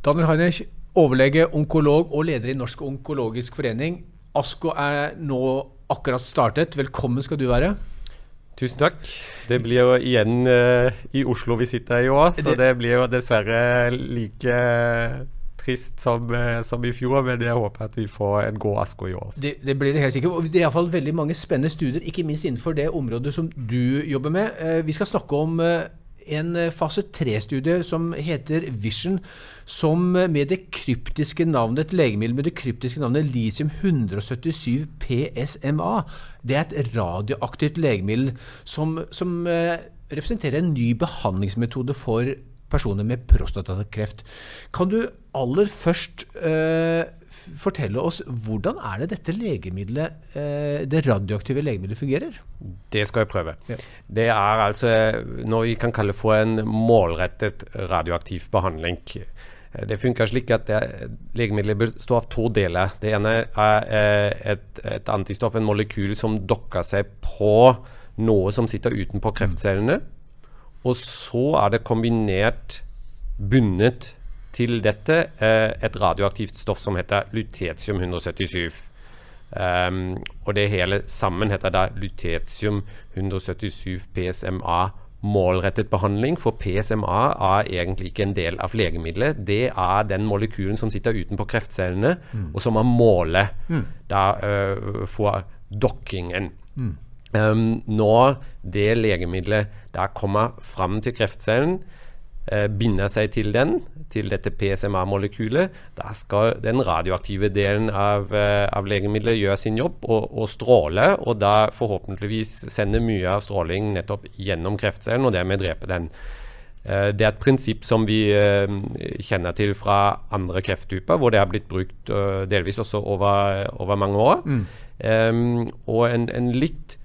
Daniel Heinrich, overlege, onkolog og leder i Norsk onkologisk forening. ASKO er nå akkurat startet. Velkommen skal du være. Tusen takk. Det blir jo igjen uh, i Oslo vi sitter i år, så det, blir jo dessverre like trist som, uh, som, i fjor. Men jeg håper at vi får en god ASKO i år. Det, det, blir det helt sikkert. Det er iallfall veldig mange spennende studier, ikke minst innenfor det området som du jobber med. Vi skal snakke om en eh, fase tre-studie som heter Vision, som med det kryptiske navnet, et legemiddel med det kryptiske navnet litium 177 PSMA. Det er et radioaktivt legemiddel som, som uh, representerer en ny behandlingsmetode for personer med prostatakreft. Kan du aller først uh, fortelle oss hvordan er det dette legemiddelet, eh, det radioaktive legemiddelet fungerer? Det skal jeg prøve. Ja. Det er altså noe vi kan kalle for en målrettet radioaktiv behandling. Det funker slik at det, legemiddelet består av to deler. Det ene er eh, et, et antistoff, en molekyl som dokker seg på noe som sitter utenpå kreftcellene. Og så er det kombinert bundet til dette eh, et radioaktivt stoff som heter lutetium 177. Um, ehm, og det hele sammen heter da lutetium 177 PSMA målrettet behandling. For PSMA er egentlig ikke en del av legemiddelet. Det er den molekylen som sitter utenpå kreftcellene, mm. og som er målet mm. da, uh, for dokkingen. Mm. Um, når det legemiddelet da kommer fram til kreftcellen, binder seg til den, til dette PSMA-molekylet. Da skal den radioaktive delen av, uh, av legemiddelet gjøre sin jobb og, og, stråle, og da forhåpentligvis sende mye av stråling nettopp gjennom kreftcellen, og dermed drepe den. Uh, det er et prinsipp som vi uh, kjenner til fra andre krefttyper, hvor det har blitt brukt delvis også over, over mange år. Mm. Um, og en, en litt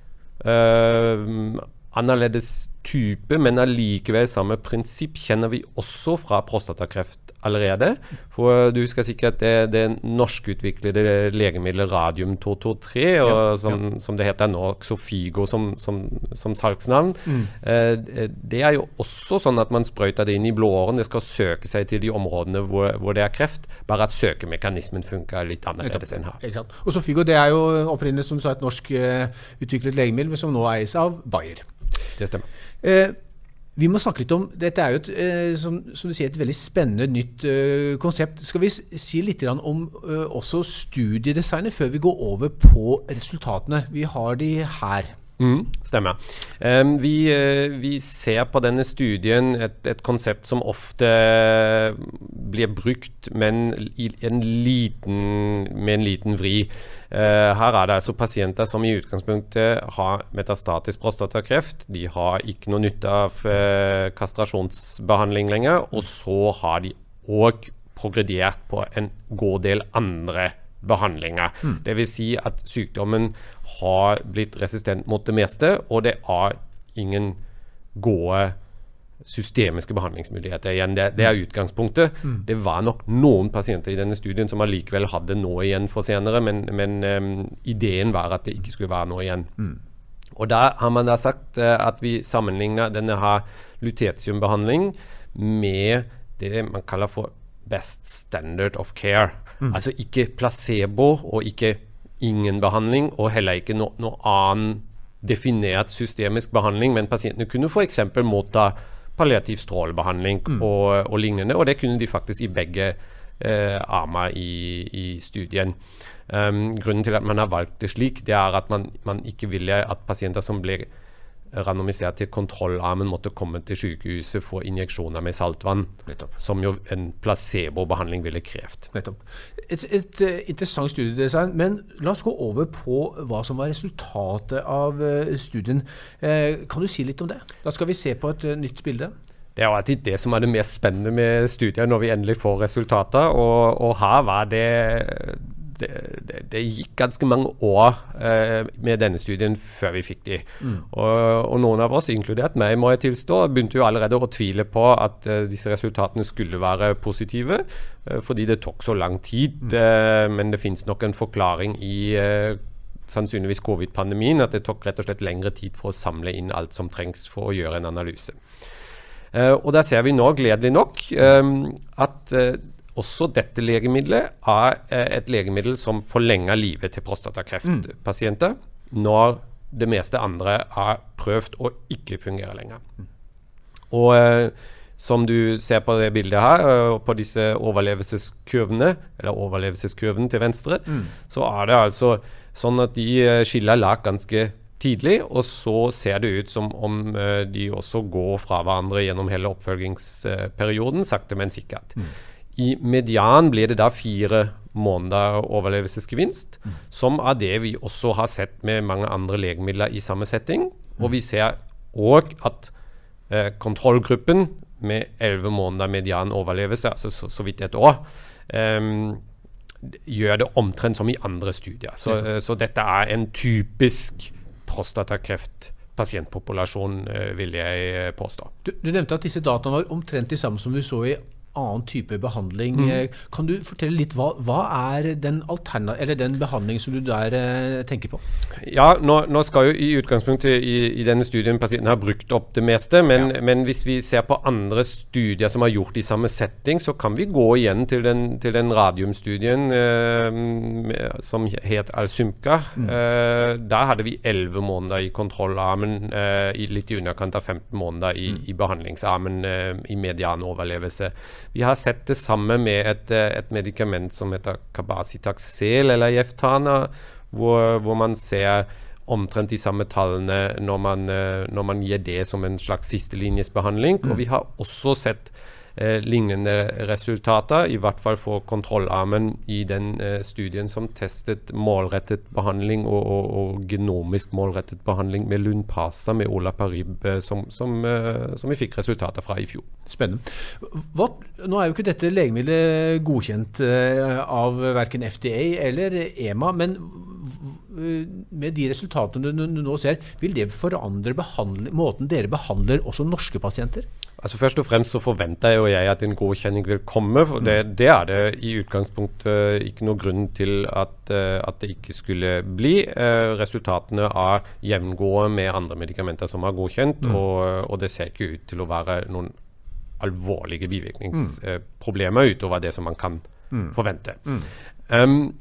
annerledes type, men allikevel samme prinsipp kjenner vi også fra prostatakreft allerede. For du husker sikkert det, det norskutviklede legemiddelet radium-223, ja, som, ja. som, det heter nå, Xofigo som, som, som salgsnavn. Mm. Eh, det er jo også sånn at man sprøyter det inn i blåårene, Det skal søke seg til de områdene hvor, hvor det er kreft, bare at søkemekanismen funker litt annerledes enn her. Og Xofigo det er jo opprinnelig som sa et norsk uh, utviklet legemiddel, men som nå eies av Bayer. Det stemmer. Eh, vi må snakke litt om Dette er jo et, eh, som, som, du sier, et veldig spennende nytt uh, konsept. Skal vi si litt om uh, også studiedesignet før vi går over på resultatene? Vi har de her. Mm, stemmer. Um, vi, uh, vi, ser på denne studien et, et, konsept som ofte blir brukt, men en liten, med en liten vri. Uh, her er det altså pasienter som i utgangspunktet har metastatisk prostatakreft. De har ikke noe nytte av uh, kastrasjonsbehandling lenger. Og så har de òg progredert på en god del andre behandlinger. Mm. Dvs. Si at sykdommen har blitt resistent mot det meste, og det er ingen gode systemiske behandlingsmuligheter igjen. Det, det er utgangspunktet. Mm. Det var nok noen pasienter i denne studien som allikevel hadde noe igjen for senere, men, men um, ideen var at det ikke skulle være noe igjen. Mm. Og Da har man da sagt uh, at vi sammenligner denne her lutetiumbehandling med det man kaller for best standard of care. Mm. Altså ikke placebo og ikke ingen behandling, og heller ikke no, noe annen definert systemisk behandling, men pasientene kunne f.eks. motta palliativ strålebehandling mm. og, og, lignende, og det kunne de faktisk i begge eh, armer i, i studien. Um, grunnen til at man har valgt det slik, det er at man, man ikke ville at pasienter som ble randomisert til kontrollarmen måtte komme til sykehuset for injeksjoner med saltvann. Nettopp. Som jo en placebobehandling ville krevd. Nettopp. Et, et, uh, interessant studiedesign. Men la oss gå over på hva som var resultatet av uh, studien. Uh, kan du si litt om det? Da skal vi se på et nytt bilde. Det er jo alltid det som er det mest spennende med studier, når vi endelig får resultater. Og, og her var det det, det, det, gikk ganske mange år eh, med denne studien før vi fikk de. Mm. Og, og, noen av oss, inkludert meg, må jeg tilstå, begynte jo allerede å tvile på at eh, disse resultatene skulle være positive, eh, fordi det tok så lang tid. Mm. Eh, men det finnes nok en forklaring i eh, sannsynligvis covid-pandemien, at det tok rett og slett lengre tid for å samle inn alt som trengs for å gjøre en analyse. Uh, og der ser vi nå, gledelig nok, at også dette legemiddelet er et legemiddel som forlenger livet til prostatakreftpasienter når det meste andre er prøvd og ikke fungerer lenger. Og eh, som du ser på det bildet her, og på disse overlevelseskurvene, eller overlevelseskurven til venstre, mm. så er det altså sånn at de skiller lag ganske tidlig, og så ser det ut som om de også går fra hverandre gjennom hele oppfølgingsperioden, sakte, men sikkert. Mm. I median blir det da fire måneder overlevelsesgevinst, mm. som er det vi også har sett med mange andre legemidler i samme setting. Og vi ser òg at eh, kontrollgruppen med elleve måneder median overlevelse, altså så, så vidt et år, um, gjør det omtrent som i andre studier. Så, uh, så dette er en typisk prostatakreftpasientpopulasjon, vil jeg påstå. Du, du, nevnte at disse dataene var omtrent de samme som du så i annen type behandling. Mm. Eh, kan du fortelle litt hva, hva er den, den behandling som du der eh, tenker på? Ja, nå, nå, skal jo i utgangspunktet i, i, denne studien pasienten har brukt opp det meste, men, ja. men, hvis vi ser på andre studier som har gjort i samme setting, så kan vi gå igjen til den, til den radiumstudien eh, som het Alsymka. Mm. Eh, der hadde vi 11 måneder i kontrollarmen, eh, i litt i underkant av 15 måneder i, mm. i behandlingsarmen eh, i medianoverlevelse. Vi har sett det samme med et, eh, et medikament som heter Kabasitaxel eller Jeftana, hvor, hvor man ser omtrent de samme tallene når man, eh, når man gir det som en slags sistelinjesbehandling. Mm. Og vi har også sett eh, lignende resultater, i hvert fall for kontrollarmen i den eh, studien som testet målrettet behandling og, og, og genomisk målrettet behandling med Lundpasa med Olaparib, eh, som, som, eh, som, vi fikk resultater fra i fjor. Spennende. Hva, nå er jo ikke dette legemiddelet godkjent eh, av verken FDA eller EMA, men med de resultatene du nå ser, vil det forandre måten dere behandler også norske pasienter? Altså Først og fremst så forventer jo jeg at en godkjenning vil komme. for Det, mm. det er det i utgangspunktet ikke noe grunn til at, eh, at det ikke skulle bli. Eh, resultatene er jevngående med andre medikamenter som er godkjent, mm. og, og, det ser ikke ut til å være noen alvorlige bivirkningsproblemer mm. utover det som man kan mm. forvente. Um,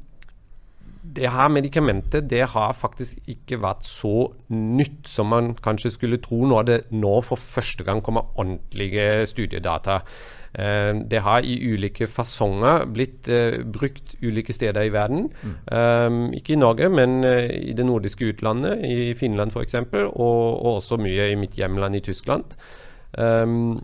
det her medikamentet det har faktisk ikke vært så nytt som man kanskje skulle tro når det nå for første gang kommer ordentlige studiedata. Uh, det har i ulike fasonger blitt uh, brukt ulike steder i verden. Mm. Um, ikke i Norge, men i det nordiske utlandet, i Finland f.eks., og, og også mye i mitt hjemland i Tyskland. Um,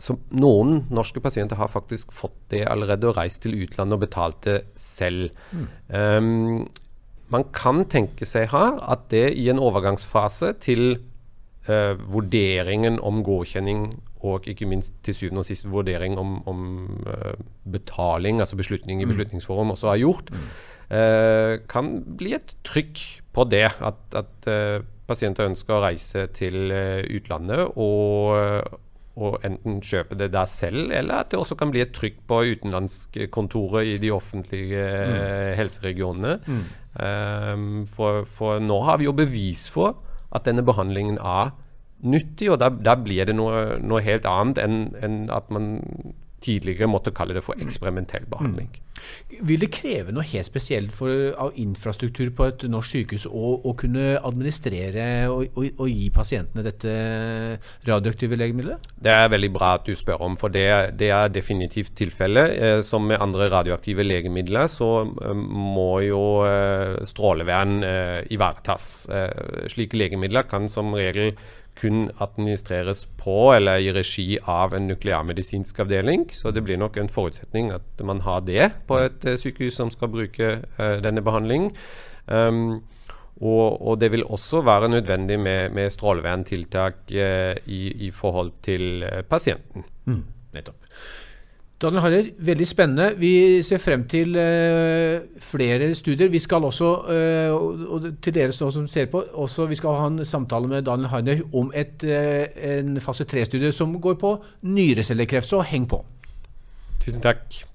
så noen norske pasienter har faktisk fått det allerede og reist til utlandet og betalt det selv. Mm. Um, man kan tenke seg her at det i en overgangsfase til uh, vurderingen om godkjenning og ikke minst til syvende og sist vurdering om, om uh, betaling, altså beslutning i mm. Beslutningsforum, også har gjort, mm. uh, kan bli et trykk på det at, at pasienter ønsker å reise til utlandet og å enten kjøpe det der selv, eller at det også kan bli et trykk på utenlandskontoret i de offentlige mm. Helseregionene. Mm. Um, for, for, nå har vi jo bevis for at denne behandlingen er nyttig, og da blir det noe, noe helt annet enn, enn at man tidligere måtte kalle det for eksperimentell behandling. Mm. Vil det kreve noe helt spesielt for, av infrastruktur på et norsk sykehus å, å kunne administrere og, og, og, gi pasientene dette radioaktive legemiddelet? Det er veldig bra at du spør om, for det, det er definitivt tilfellet. Eh, som med andre radioaktive legemidler så eh, må jo eh, strålevern eh, ivaretas. Eh, slike legemidler kan som regel kun administreres på eller i regi av en nukleærmedisinsk avdeling. Så det blir nok en forutsetning at man har det på et uh, sykehus som skal bruke uh, denne behandlingen. Um, og, og, det vil også være nødvendig med, med stråleverntiltak uh, i, i, forhold til pasienten. Mm, nettopp. Daniel Harrer, veldig spennende. Vi ser frem til uh, flere studier. Vi skal også, uh, og til dere som ser på, også, vi skal ha en samtale med Daniel Harrer om et, uh, en fase 3-studie som går på nyrecellekreft. Så heng på. Tusen takk.